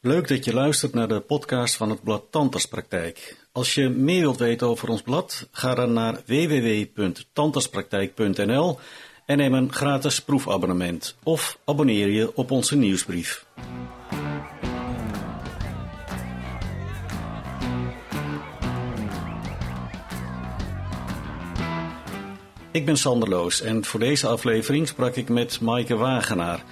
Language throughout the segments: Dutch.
Leuk dat je luistert naar de podcast van het blad Tandartspraktijk. Als je meer wilt weten over ons blad, ga dan naar www.tandartspraktijk.nl en neem een gratis proefabonnement of abonneer je op onze nieuwsbrief. Ik ben Sander Loos en voor deze aflevering sprak ik met Maaike Wagenaar.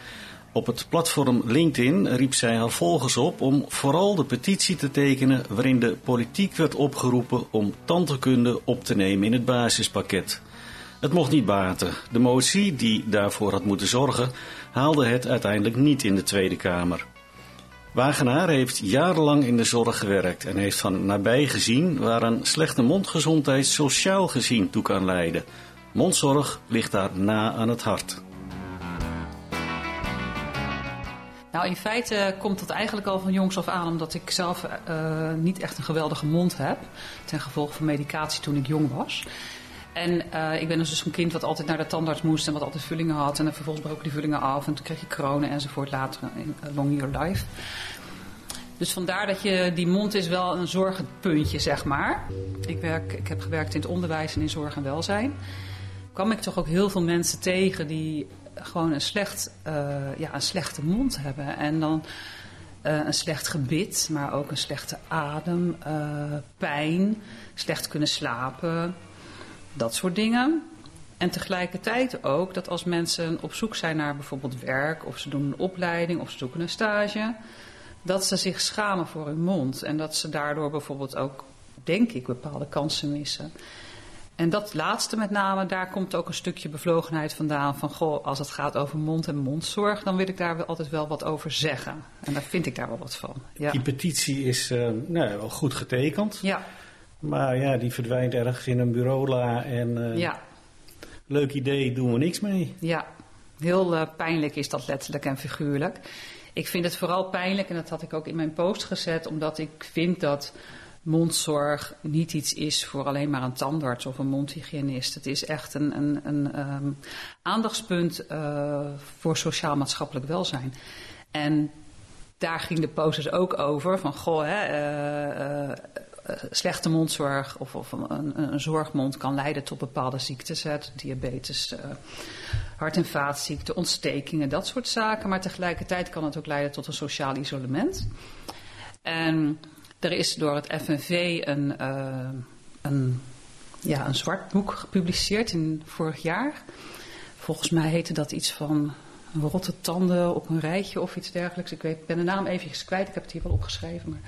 Op het platform LinkedIn riep zij haar volgers op om vooral de petitie te tekenen waarin de politiek werd opgeroepen om tandheelkunde op te nemen in het basispakket. Het mocht niet baten. De motie, die daarvoor had moeten zorgen, haalde het uiteindelijk niet in de Tweede Kamer. Wagenaar heeft jarenlang in de zorg gewerkt en heeft van nabij gezien waar een slechte mondgezondheid sociaal gezien toe kan leiden. Mondzorg ligt daar na aan het hart. Nou, in feite komt dat eigenlijk al van jongs af aan, omdat ik zelf uh, niet echt een geweldige mond heb. Ten gevolge van medicatie toen ik jong was. En uh, ik ben dus een kind wat altijd naar de tandarts moest en wat altijd vullingen had. En dan vervolgens broken die vullingen af en toen kreeg je kronen enzovoort later in Long Your Life. Dus vandaar dat je, die mond is wel een zorgenpuntje, zeg maar. Ik, werk, ik heb gewerkt in het onderwijs en in zorg en welzijn. Kwam ik toch ook heel veel mensen tegen die gewoon een, slecht, uh, ja, een slechte mond hebben. En dan uh, een slecht gebit, maar ook een slechte adem, uh, pijn, slecht kunnen slapen, dat soort dingen. En tegelijkertijd ook dat als mensen op zoek zijn naar bijvoorbeeld werk, of ze doen een opleiding, of ze zoeken een stage, dat ze zich schamen voor hun mond. En dat ze daardoor bijvoorbeeld ook, denk ik, bepaalde kansen missen. En dat laatste met name, daar komt ook een stukje bevlogenheid vandaan. Van goh, als het gaat over mond- en mondzorg, dan wil ik daar altijd wel wat over zeggen. En daar vind ik daar wel wat van. Ja. Die petitie is uh, nou, wel goed getekend. Ja. Maar ja, die verdwijnt ergens in een bureaula en uh, ja. leuk idee, doen we niks mee. Ja, heel uh, pijnlijk is dat letterlijk en figuurlijk. Ik vind het vooral pijnlijk, en dat had ik ook in mijn post gezet, omdat ik vind dat mondzorg niet iets is voor alleen maar een tandarts of een mondhygiënist. Het is echt een, een, een um, aandachtspunt uh, voor sociaal-maatschappelijk welzijn. En daar ging de post dus ook over van goh, hè, uh, uh, slechte mondzorg of, of een, een, zorgmond kan leiden tot bepaalde ziektes, hè, diabetes, hart- en vaatziekten, ontstekingen, dat soort zaken. Maar tegelijkertijd kan het ook leiden tot een sociaal isolement. En er is door het FNV een, uh, een, ja, een zwart boek gepubliceerd in vorig jaar. Volgens mij heette dat iets van rotte tanden op een rijtje of iets dergelijks. Ik weet, ben de naam even kwijt, ik heb het hier wel opgeschreven. Maar...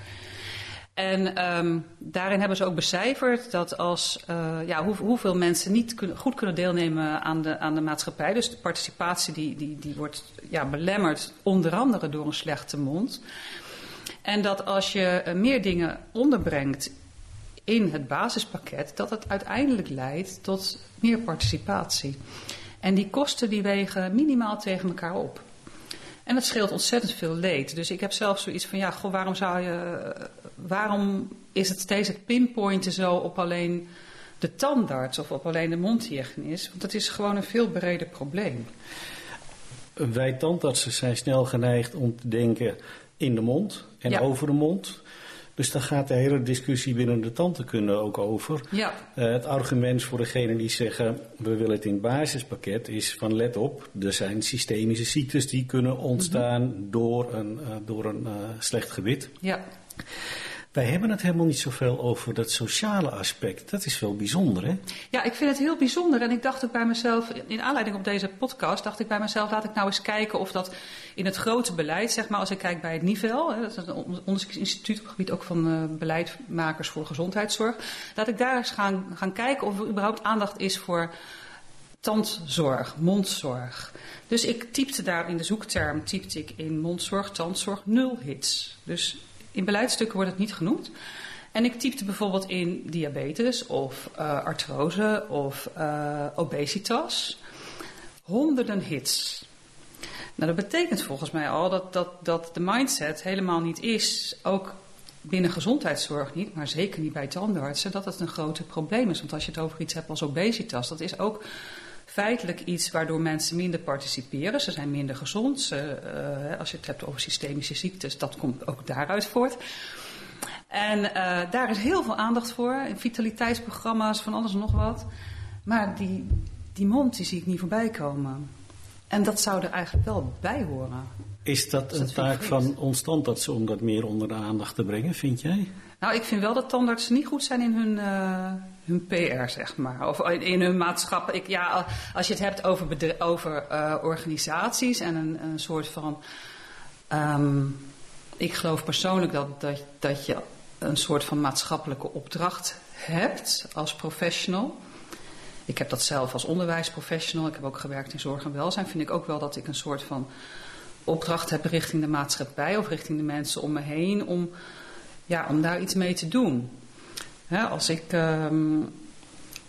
En um, daarin hebben ze ook becijferd dat als, uh, ja, hoe, hoeveel mensen niet goed kunnen deelnemen aan de, aan de maatschappij. Dus de participatie die, die, die wordt ja, belemmerd, onder andere door een slechte mond. En dat als je meer dingen onderbrengt in het basispakket, dat het uiteindelijk leidt tot meer participatie. En die kosten die wegen minimaal tegen elkaar op. En dat scheelt ontzettend veel leed. Dus ik heb zelf zoiets van, ja, goh, waarom zou je, waarom is het steeds het pinpointen zo op alleen de tandarts of op alleen de mondhygiënist? Want dat is gewoon een veel breder probleem. Wij tandartsen zijn snel geneigd om te denken in de mond en ja. over de mond. Dus daar gaat de hele discussie binnen de tandheelkunde ook over. Ja. Uh, het argument voor degenen die zeggen we willen het in het basispakket is van let op, er zijn systemische ziektes die kunnen ontstaan mm -hmm. door een, uh, door een uh, slecht gebit. Ja. Wij hebben het helemaal niet zoveel over dat sociale aspect. Dat is wel bijzonder, hè? Ja, ik vind het heel bijzonder. En ik dacht ook bij mezelf, in aanleiding op deze podcast, dacht ik bij mezelf, laat ik nou eens kijken of dat in het grote beleid, zeg maar, als ik kijk bij het NIVEL, hè, dat is een onderzoeksinstituut op het gebied ook van uh, beleidmakers voor gezondheidszorg, laat ik daar eens gaan, gaan kijken of er überhaupt aandacht is voor tandzorg, mondzorg. Dus ik typte daar in de zoekterm, typte ik in mondzorg, tandzorg, nul hits. Dus in beleidsstukken wordt het niet genoemd. En ik typte bijvoorbeeld in diabetes of uh, artrose of uh, obesitas. Honderden hits. Nou, dat betekent volgens mij al dat, dat, dat de mindset helemaal niet is, ook binnen gezondheidszorg niet, maar zeker niet bij tandartsen, dat het een groot probleem is. Want als je het over iets hebt als obesitas, dat is ook feitelijk iets waardoor mensen minder participeren. Ze zijn minder gezond. Eh, als je het hebt over systemische ziektes, dat komt ook daaruit voort. En eh, daar is heel veel aandacht voor. Vitaliteitsprogramma's, van alles en nog wat. Maar die, die mond die zie ik niet voorbij komen. En dat zou er eigenlijk wel bij horen. Is dat een taak van ons tandartsen om dat meer onder de aandacht te brengen, vind jij? Nou, ik vind wel dat tandartsen niet goed zijn in hun, uh, hun PR, zeg maar. Of in hun maatschappij. Ik, ja, als je het hebt over, over uh, organisaties en een, een soort van. Um, ik geloof persoonlijk dat, dat, dat je een soort van maatschappelijke opdracht hebt als professional. Ik heb dat zelf als onderwijsprofessional. Ik heb ook gewerkt in zorg en welzijn. Vind ik ook wel dat ik een soort van opdracht heb richting de maatschappij of richting de mensen om me heen om, ja, om daar iets mee te doen. als ik, um,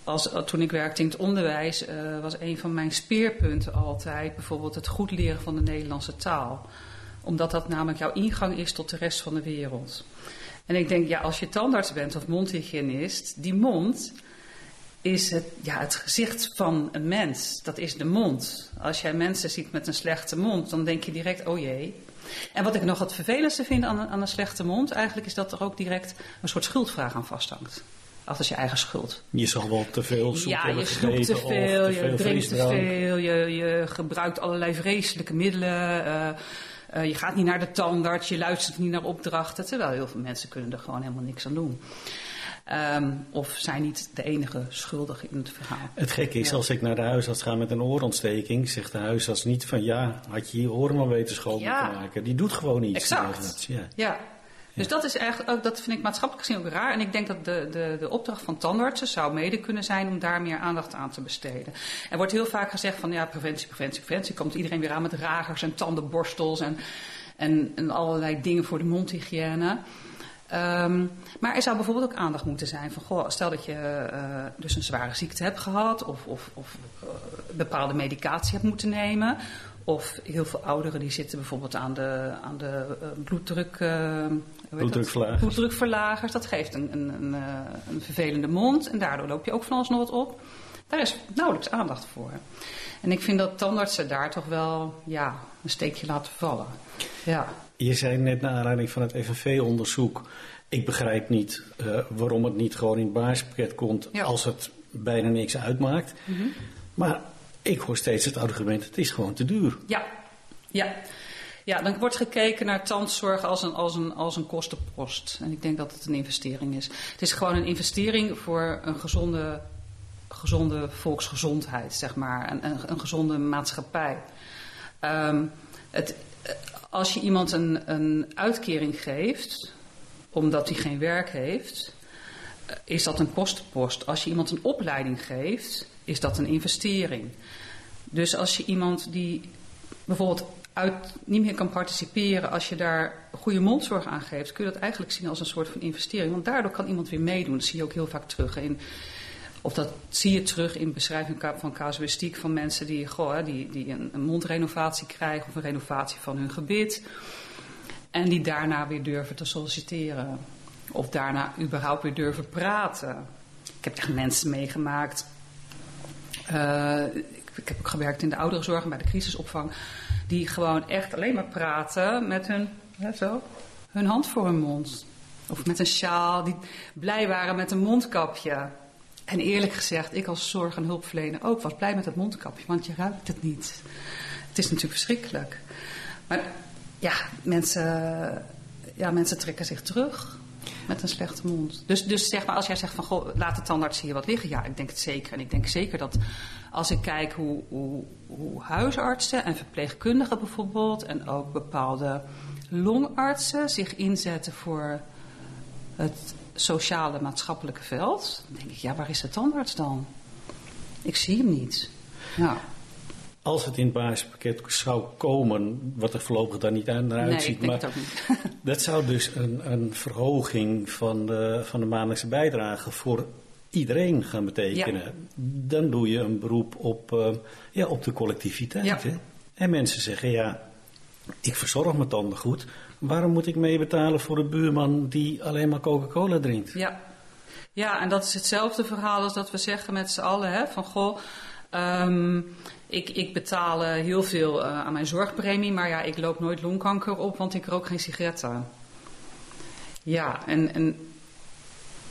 als, toen ik werkte in het onderwijs, uh, was een van mijn speerpunten altijd bijvoorbeeld het goed leren van de Nederlandse taal. Omdat dat namelijk jouw ingang is tot de rest van de wereld. En ik denk, ja, als je tandarts bent of mondhygiënist, die mond is het, ja, het gezicht van een mens. Dat is de mond. Als jij mensen ziet met een slechte mond, dan denk je direct, oh jee. En wat ik nog het vervelendste vind aan, aan een slechte mond, eigenlijk is dat er ook direct een soort schuldvraag aan vasthangt. Altijd je eigen schuld. Je zal wel te veel Ja, je snoept te veel, te je drinkt te veel, je, je gebruikt allerlei vreselijke middelen. Uh, uh, je gaat niet naar de tandarts, je luistert niet naar opdrachten. Terwijl heel veel mensen kunnen er gewoon helemaal niks aan doen. Um, of zijn niet de enige schuldige in het verhaal. Het gekke is, als ik naar de huisarts ga met een oorontsteking, zegt de huisarts niet van ja, had je je oren maar weten schoon ja. te maken. Die doet gewoon iets. Exact. Ja. ja. Dus dat is eigenlijk ook, dat vind ik maatschappelijk gezien ook raar. En ik denk dat de, de, de opdracht van tandartsen zou mede kunnen zijn om daar meer aandacht aan te besteden. Er wordt heel vaak gezegd van ja, preventie, preventie, preventie. Komt iedereen weer aan met ragers en tandenborstels en, en, en allerlei dingen voor de mondhygiëne. Um, maar er zou bijvoorbeeld ook aandacht moeten zijn van, goh, stel dat je uh, dus een zware ziekte hebt gehad of, of, of uh, bepaalde medicatie hebt moeten nemen. Of heel veel ouderen die zitten bijvoorbeeld aan de, aan de uh, bloeddruk, bloeddrukverlagers. bloeddrukverlagers. Dat geeft een, een, een, een, vervelende mond en daardoor loop je ook van alles nog wat op. Daar is nauwelijks aandacht voor. En ik vind dat tandartsen daar toch wel ja, een steekje laten vallen. Ja. Je zei net naar aanleiding van het FNV-onderzoek. Ik begrijp niet uh, waarom het niet gewoon in het basispakket komt ja. als het bijna niks uitmaakt. Mm -hmm. Maar ik hoor steeds het argument: het is gewoon te duur. Ja, ja. Ja, dan wordt gekeken naar tandzorg als een, als, een, als een kostenpost. En ik denk dat het een investering is. Het is gewoon een investering voor een gezonde, gezonde volksgezondheid, zeg maar. Een, een, een gezonde maatschappij. Um, het, als je iemand een, een uitkering geeft, omdat hij geen werk heeft, eh, is dat een kostenpost. Als je iemand een opleiding geeft, is dat een investering. Dus als je iemand die bijvoorbeeld uit, niet meer kan participeren, als je daar goede mondzorg aan geeft, kun je dat eigenlijk zien als een soort van investering. Want daardoor kan iemand weer meedoen. Dat zie je ook heel vaak terug of dat zie je terug in beschrijving van casuïstiek van mensen die, goh, die, die een, mondrenovatie krijgen of een renovatie van hun gebit. En die daarna weer durven te solliciteren. Of daarna überhaupt weer durven praten. Ik heb echt mensen meegemaakt. Uh, ik, heb ook gewerkt in de ouderenzorg en bij de crisisopvang. Die gewoon echt alleen maar praten met hun, zo, hun hand voor hun mond. Of met een sjaal. Die blij waren met een mondkapje. En eerlijk gezegd, ik als zorg- en hulpverlener ook was blij met het mondkapje, want je ruikt het niet. Het is natuurlijk verschrikkelijk. Maar ja, mensen, ja, mensen trekken zich terug met een slechte mond. Dus, dus zeg maar, als jij zegt van, goh, laat de tandarts hier wat liggen. Ja, ik denk het zeker. En ik denk zeker dat als ik kijk hoe, hoe, hoe huisartsen en verpleegkundigen bijvoorbeeld... en ook bepaalde longartsen zich inzetten voor het sociale maatschappelijke veld. Dan denk ik, ja, waar is de tandarts dan? Ik zie hem niet. Ja. Als het in het basispakket zou komen, wat er voorlopig dan niet aan eruit nee, ziet, maar dat zou dus een, een verhoging van de, van de maandelijkse bijdrage voor iedereen gaan betekenen. Ja. Dan doe je een beroep op, uh, ja, op de collectiviteit. Ja. Hè? En mensen zeggen, ja, ik verzorg mijn tanden goed. Waarom moet ik meebetalen voor een buurman die alleen maar Coca-Cola drinkt? Ja. ja, en dat is hetzelfde verhaal als dat we zeggen met z'n allen. Hè, van goh, Ehm, ik, ik betaal eh, heel veel eh, aan mijn zorgpremie, maar ja, ik loop nooit longkanker op, want ik rook geen sigaretten. Ja, en, en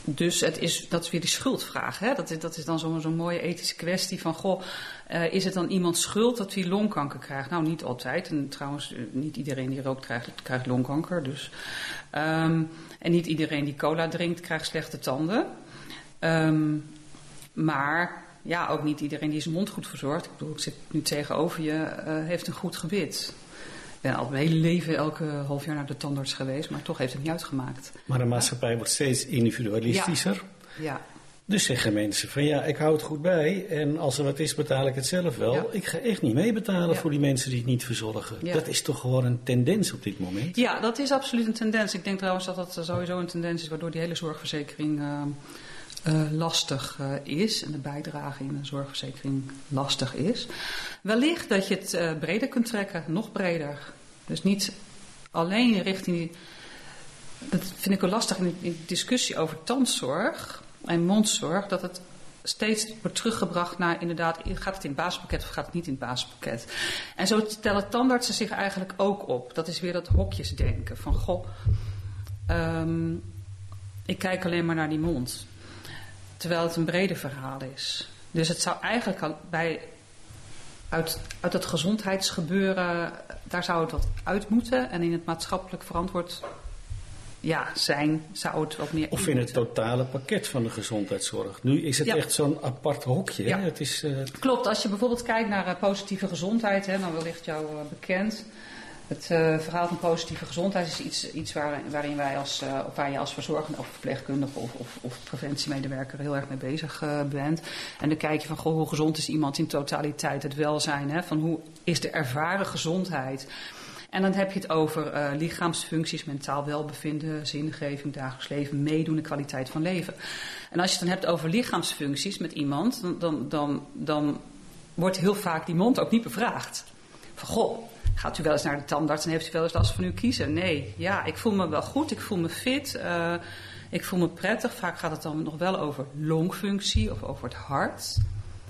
dus het is, dat is weer die schuldvraag. Hè? Dat, is, dat is dan zo'n mooie ethische kwestie van... Goh, uh, is het dan iemand schuld dat hij longkanker krijgt? Nou, niet altijd. En trouwens, niet iedereen die rookt krijgt, krijgt longkanker. Dus. Um, en niet iedereen die cola drinkt krijgt slechte tanden. Um, maar ja, ook niet iedereen die zijn mond goed verzorgt. Ik bedoel, ik zit nu tegenover je, uh, heeft een goed gebit. Ik ben al mijn hele leven elke half jaar naar de tandarts geweest, maar toch heeft het niet uitgemaakt. Maar de maatschappij wordt steeds individualistischer. Ja. ja. Dus zeggen mensen van ja, ik hou het goed bij en als er wat is betaal ik het zelf wel. Ja. Ik ga echt niet meebetalen ja. voor die mensen die het niet verzorgen. Dat is toch gewoon een tendens op dit moment? Ja, dat is absoluut een tendens. Ik denk trouwens dat dat sowieso een tendens is waardoor die hele zorgverzekering... Uh, uh, lastig uh, is en de bijdrage in een zorgverzekering lastig is. Wellicht dat je het uh, breder kunt trekken, nog breder. Dus niet alleen richting. Dat vind ik wel lastig in de discussie over tandzorg en mondzorg, dat het steeds wordt teruggebracht naar inderdaad, gaat het in het basispakket of gaat het niet in het basispakket? En zo stellen tandartsen zich eigenlijk ook op. Dat is weer dat hokjesdenken van goh, um, ik kijk alleen maar naar die mond. Terwijl het een breder verhaal is. Dus het zou eigenlijk al bij, uit, uit het gezondheidsgebeuren, daar zou het wat uit moeten. En in het maatschappelijk verantwoord ja, zijn, zou het wat meer. Of in het totale pakket van de gezondheidszorg. Nu is het ja. echt zo'n apart hokje. Ja. Het is, uh... Klopt, als je bijvoorbeeld kijkt naar uh, positieve gezondheid, hè, dan wellicht jou uh, bekend. Het uh, verhaal van positieve gezondheid is iets, iets waar, waarin wij als, uh, waar je als verzorgende of verpleegkundige of, of, of preventiemedewerker heel erg mee bezig uh, bent. En dan kijk je van goh, hoe gezond is iemand in totaliteit, het welzijn, hè, van hoe is de ervaren gezondheid. En dan heb je het over lichaamsfuncties, mentaal welbevinden, zingeving, dagelijks leven, meedoen en kwaliteit van leven. En als je het dan hebt over lichaamsfuncties met iemand, dan, dan, dan, dan wordt heel vaak die mond ook niet bevraagd. Van goh, gaat u wel eens naar de tandarts en heeft u wel eens last van uw kiezen? Nee, ja, ik voel me wel goed, ik voel me fit, uh, ik voel me prettig. Vaak gaat het dan nog wel over longfunctie of over het hart,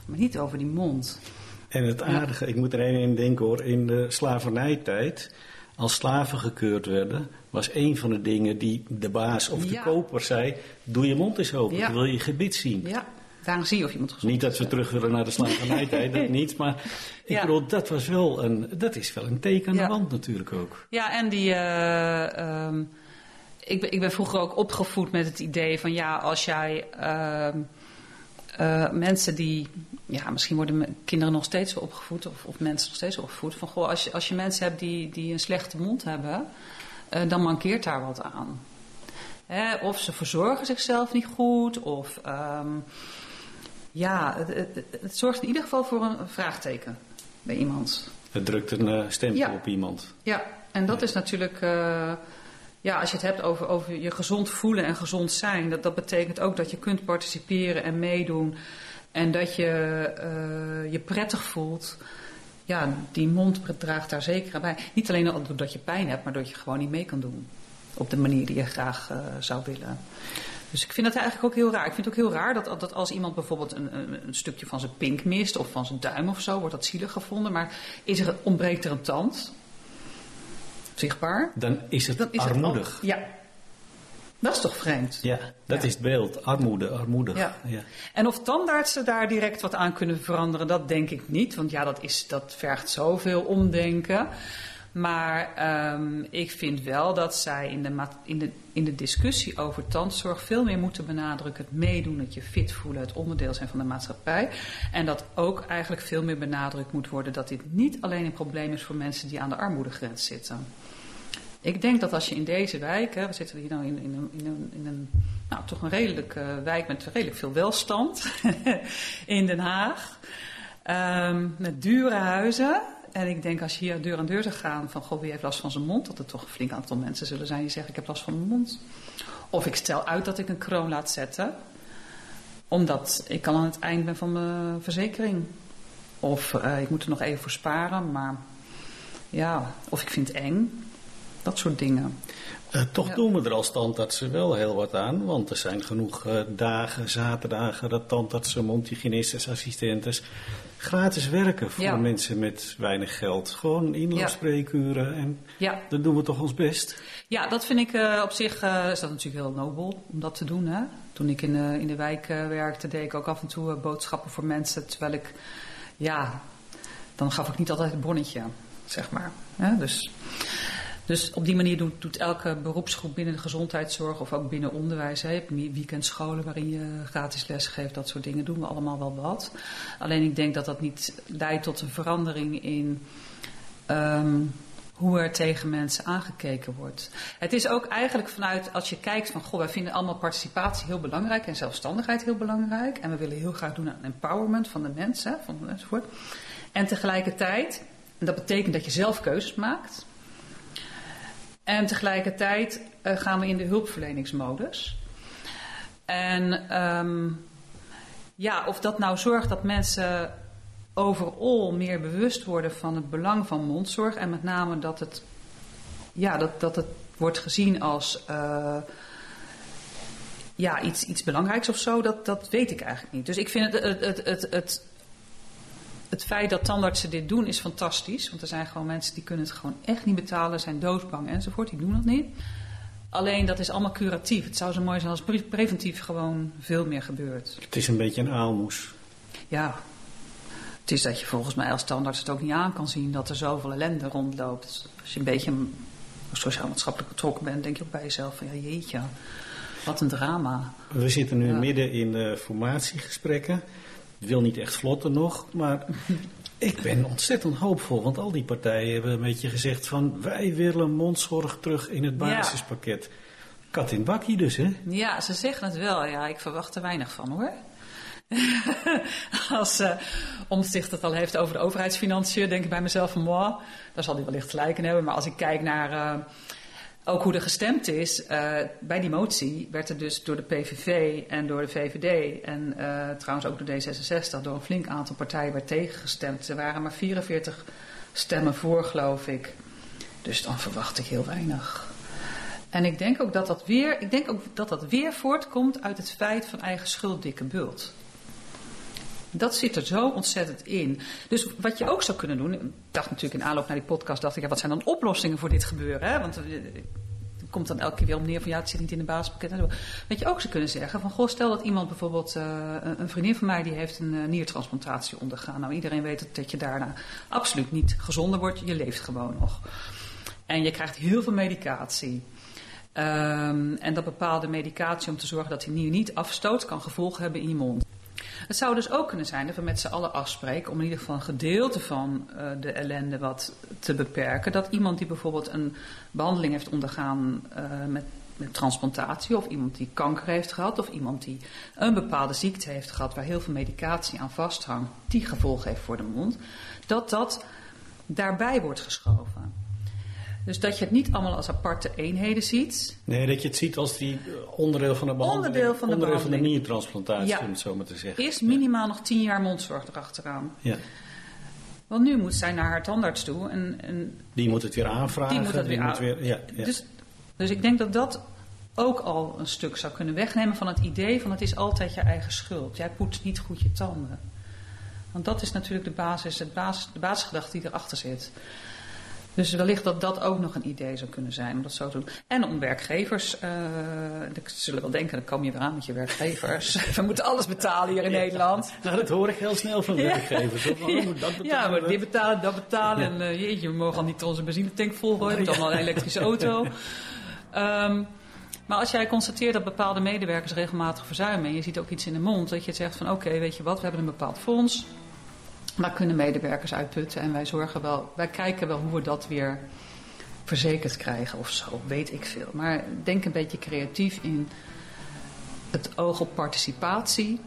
maar niet over die mond. En het aardige, ik moet er een in denken hoor, in de slavernijtijd, als slaven gekeurd werden, was een van de dingen die de baas of de Ja. koper zei: Doe je mond eens open, Ja. ik wil je gebit zien. Ja, daarom zie je of iemand gezond Niet dat we terug willen naar de slavernijtijd, dat niet. Maar ik Ja. bedoel, dat, was wel een, dat is wel een teken aan Ja. de wand natuurlijk ook. Ja, en die. eh, ehm, ik, ben, ik ben vroeger ook opgevoed met het idee van ja, als jij. ehm, eh, mensen die. Ja, misschien worden kinderen nog steeds wel opgevoed, of, of mensen nog steeds opgevoed. Van goh, als je, als je mensen hebt die, die een slechte mond hebben, eh, dan mankeert daar wat aan. Hè, of ze verzorgen zichzelf niet goed, of. ehm, ja, het, het, het zorgt in ieder geval voor een vraagteken bij iemand. Het drukt een eh, stempel Ja. op iemand. Ja, en dat is natuurlijk. eh, ja, als je het hebt over, over je gezond voelen en gezond zijn, dat, dat betekent ook dat je kunt participeren en meedoen. En dat je eh, je prettig voelt. Ja, die mond draagt daar zeker aan bij. Niet alleen al doordat je pijn hebt, maar dat je gewoon niet mee kan doen. Op de manier die je graag zou willen. Dus ik vind dat eigenlijk ook heel raar. Ik vind het ook heel raar dat, dat als iemand bijvoorbeeld een, een, stukje van zijn pink mist of van zijn duim of zo, wordt dat zielig gevonden. Maar is er, ontbreekt er een tand? Zichtbaar? Dan is het Dan is armoedig. ja. Dat is toch vreemd? Ja, dat Ja. is het beeld. Armoede, armoedig. Ja. Ja. En of tandartsen daar direct wat aan kunnen veranderen, dat denk ik niet. Want ja, dat, is, dat vergt zoveel omdenken. Maar ehm, ik vind wel dat zij in de, in, de, in de discussie over tandzorg veel meer moeten benadrukken het meedoen, het je fit voelen, het onderdeel zijn van de maatschappij. En dat ook eigenlijk veel meer benadrukt moet worden dat dit niet alleen een probleem is voor mensen die aan de armoedegrens zitten. Ik denk dat als je in deze wijk, hè, we zitten hier nou in, in, een, in, nou, toch een redelijke wijk met redelijk veel welstand in Den Haag, ehm, met dure huizen. En ik denk als je hier deur aan deur zou gaan van goh, wie heeft last van zijn mond, dat er toch een flink aantal mensen zullen zijn die zeggen ik heb last van mijn mond. Of ik stel uit dat ik een kroon laat zetten, omdat ik al aan het eind ben van mijn verzekering. Of eh, ik moet er nog even voor sparen, maar ja, of ik vind het eng. Dat soort dingen. Eh, toch Ja. doen we er als tandartsen wel heel wat aan. Want er zijn genoeg eh, dagen, zaterdagen dat tandartsen, mondhygiënistes, assistentes gratis werken voor Ja. mensen met weinig geld. Gewoon inloopspreekuren en Ja, dan doen we toch ons best. Ja, dat vind ik eh, op zich eh, is dat natuurlijk heel nobel om dat te doen. Hè? Toen ik in de, in de wijk eh, werkte, deed ik ook af en toe eh, boodschappen voor mensen. Terwijl ik, ja, dan gaf ik niet altijd het bonnetje, zeg maar. Hè? Dus, dus op die manier doet, doet elke beroepsgroep binnen de gezondheidszorg of ook binnen onderwijs. Hè? Je hebt weekendscholen waarin je gratis les geeft, dat soort dingen doen we allemaal wel wat. Alleen ik denk dat dat niet leidt tot een verandering in ehm, hoe er tegen mensen aangekeken wordt. Het is ook eigenlijk vanuit, als je kijkt van, goh, wij vinden allemaal participatie heel belangrijk en zelfstandigheid heel belangrijk. En we willen heel graag doen aan empowerment van de mensen, enzovoort. En tegelijkertijd, en dat betekent dat je zelf keuzes maakt. En tegelijkertijd eh, gaan we in de hulpverleningsmodus. En ehm, ja, of dat nou zorgt dat mensen overal meer bewust worden van het belang van mondzorg. En met name dat het, ja, dat, dat het wordt gezien als eh, ja, iets, iets belangrijks of zo, dat, dat weet ik eigenlijk niet. Dus ik vind het, het, het, het, het, het feit dat tandartsen dit doen is fantastisch. Want er zijn gewoon mensen die kunnen het gewoon echt niet betalen, zijn doodsbang enzovoort, die doen dat niet. Alleen dat is allemaal curatief. Het zou zo mooi zijn als pre- preventief gewoon veel meer gebeurt. Het is een beetje een aalmoes. Ja, het is dat je volgens mij als standaard het ook niet aan kan zien dat er zoveel ellende rondloopt. Dus als je een beetje sociaal-maatschappelijk betrokken bent, denk je ook bij jezelf van ja jeetje, wat een drama. We zitten nu Ja. midden in de formatiegesprekken. Het wil niet echt vlotten nog, maar ik ben ontzettend hoopvol. Want al die partijen hebben een beetje gezegd van... wij willen mondzorg terug in het basispakket. Kat in bakkie dus, hè? Ja, ze zeggen het wel. Ja, ik verwacht er weinig van hoor. Als uh, Omtzigt het al heeft over de overheidsfinanciën, denk ik bij mezelf van, wow, daar zal hij wellicht gelijk in hebben. Maar als ik kijk naar uh, ook hoe er gestemd is, uh, bij die motie werd er dus door de PVV en door de VVD en uh, trouwens ook door D66 door een flink aantal partijen werd tegengestemd. Er waren maar 44 stemmen voor, geloof ik. Dus dan verwacht ik heel weinig. En ik denk ook dat dat weer, ik denk ook dat dat weer voortkomt uit het feit van eigen schuld dikke bult. Dat zit er zo ontzettend in. Dus wat je ook zou kunnen doen, ik dacht natuurlijk in aanloop naar die podcast, dacht ik, ja, wat zijn dan oplossingen voor dit gebeuren? Hè? Want het komt dan elke keer weer om neer van ja, het zit niet in de basispakket. Wat je ook zou kunnen zeggen, van goh, stel dat iemand bijvoorbeeld, uh, een vriendin van mij die heeft een uh, niertransplantatie ondergaan. Nou, iedereen weet dat, dat je daarna absoluut niet gezonder wordt, je leeft gewoon nog. En je krijgt heel veel medicatie. Um, en dat bepaalde medicatie om te zorgen dat die nier niet afstoot, kan gevolgen hebben in je mond. Het zou dus ook kunnen zijn dat we met z'n allen afspreken om in ieder geval een gedeelte van uh, de ellende wat te beperken. Dat iemand die bijvoorbeeld een behandeling heeft ondergaan uh, met, met transplantatie, of iemand die kanker heeft gehad, of iemand die een bepaalde ziekte heeft gehad waar heel veel medicatie aan vasthangt, die gevolgen heeft voor de mond, dat dat daarbij wordt geschoven. Dus dat je het niet allemaal als aparte eenheden ziet. Nee, dat je het ziet als die onderdeel van de behandeling. Onderdeel van de, onderdeel van de niertransplantatie, ja. om het zo maar te zeggen. Eerst minimaal ja. nog tien jaar mondzorg erachteraan. Ja. Want nu moet zij naar haar tandarts toe. En, en die moet het weer aanvragen. Die moet het weer, moet weer ja, ja. Dus, dus ik denk dat dat ook al een stuk zou kunnen wegnemen van het idee van het is altijd je eigen schuld. Jij poetst niet goed je tanden. Want dat is natuurlijk de basis, het basis, de basisgedachte die erachter zit. Dus wellicht dat dat ook nog een idee zou kunnen zijn om dat zo te doen. En om werkgevers, uh, ze zullen wel denken, dan kom je weer aan met je werkgevers. We moeten alles betalen hier in ja. Nederland. Nou, dat hoor ik heel snel van werkgevers. Ja, dat ja maar dit betalen, dat betalen. En uh, jeetje, we mogen al niet onze benzinetank volgooien. We hebben allemaal een elektrische auto. Um, maar als jij constateert dat bepaalde medewerkers regelmatig verzuimen en je ziet ook iets in de mond, dat je zegt van oké, okay, weet je wat, we hebben een bepaald fonds. Daar kunnen medewerkers uitputten en wij zorgen wel, wij kijken wel hoe we dat weer verzekerd krijgen of zo, weet ik veel. Maar denk een beetje creatief in het oog op participatie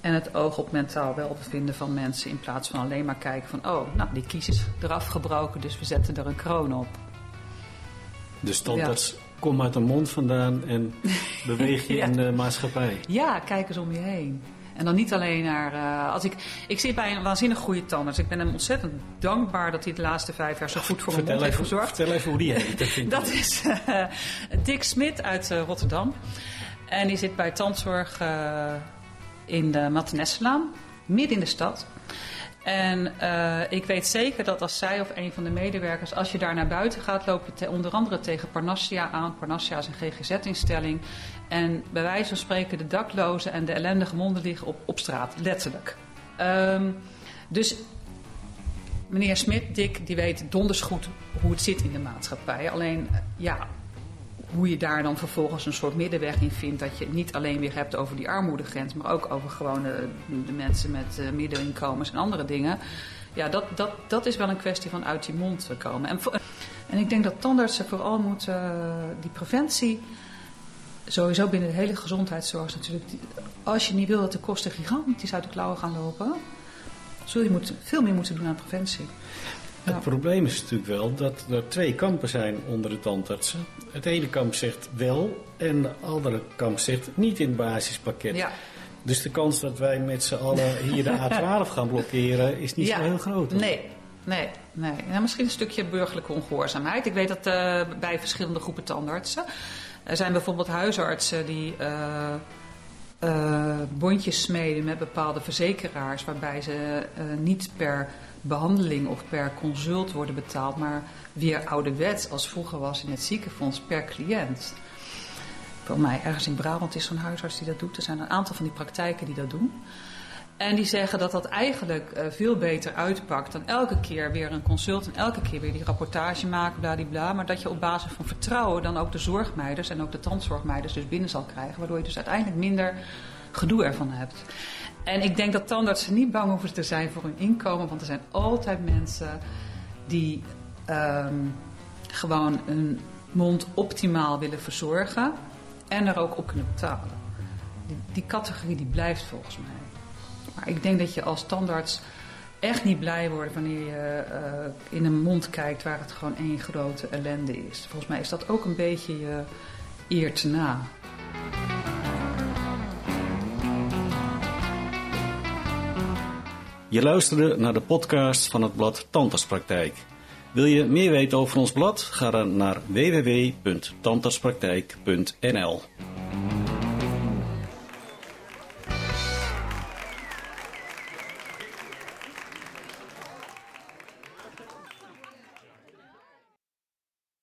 en het oog op mentaal welbevinden van mensen in plaats van alleen maar kijken van oh, nou die kies is eraf gebroken, dus we zetten er een kroon op. Dus standaards ja. kom uit de mond vandaan en beweeg je ja. in de maatschappij. Ja, kijk eens om je heen. En dan niet alleen naar. Uh, als ik, ik zit bij een waanzinnig goede tandarts. Ik ben hem ontzettend dankbaar dat hij de laatste vijf jaar zo goed voor mijn mond heeft gezorgd. Vertel even hoe die heet. Dat, is uh, Dick Smit uit uh, Rotterdam. En die zit bij tandzorg in de midden in de stad. En uh, ik weet zeker dat als zij of een van de medewerkers, als je daar naar buiten gaat, loop je onder andere tegen Parnassia aan. Parnassia is een GGZ-instelling. En bij wijze van spreken de daklozen en de ellendige monden liggen op, op straat, letterlijk. Um, dus meneer Smit, Dick, die weet donders goed hoe het zit in de maatschappij. Alleen, ja, hoe je daar dan vervolgens een soort middenweg in vindt. Dat je het niet alleen weer hebt over die armoedegrens, maar ook over gewoon de, de mensen met uh, middeninkomens en andere dingen. Ja, dat, dat, dat is wel een kwestie van uit je mond komen. En, en ik denk dat tandartsen vooral moeten uh, die preventie. Sowieso binnen de hele gezondheidszorg natuurlijk. Als je niet wil dat de kosten gigantisch uit de klauwen gaan lopen, zul je moet, veel meer moeten doen aan preventie. Het probleem is natuurlijk wel dat er twee kampen zijn onder de tandartsen. Het ene kamp zegt wel en de andere kamp zegt niet in het basispakket. Ja. Dus de kans dat wij met z'n allen hier de A12 gaan blokkeren is niet zo heel groot. Nee, nee, nee. Ja, misschien een stukje burgerlijke ongehoorzaamheid. Ik weet dat uh, bij verschillende groepen tandartsen. Er zijn bijvoorbeeld huisartsen die uh, uh, bondjes smeden met bepaalde verzekeraars, waarbij ze niet per behandeling of per consult worden betaald, maar weer ouderwets als vroeger was in het ziekenfonds per cliënt. Voor mij ergens in Brabant is zo'n huisarts die dat doet. Er zijn een aantal van die praktijken die dat doen. En die zeggen dat dat eigenlijk uh, veel beter uitpakt dan elke keer weer een consult en elke keer weer die rapportage maken, bladibla. Maar dat je op basis van vertrouwen dan ook de zorgmeiders en ook de tandzorgmeiders dus binnen zal krijgen. Waardoor je dus uiteindelijk minder gedoe ervan hebt. En ik denk dat tandartsen niet bang hoeven te zijn voor hun inkomen, want er zijn altijd mensen die um, gewoon een mond optimaal willen verzorgen en er ook op kunnen betalen. Die, die categorie die blijft volgens mij. Maar ik denk dat je als tandarts echt niet blij wordt wanneer je uh, in een mond kijkt waar het gewoon één grote ellende is. Volgens mij is dat ook een beetje je eer te na. Je luisterde naar de podcast van het blad Tandartspraktijk. Wil je meer weten over ons blad? Ga dan naar www.tandartspraktijk.nl.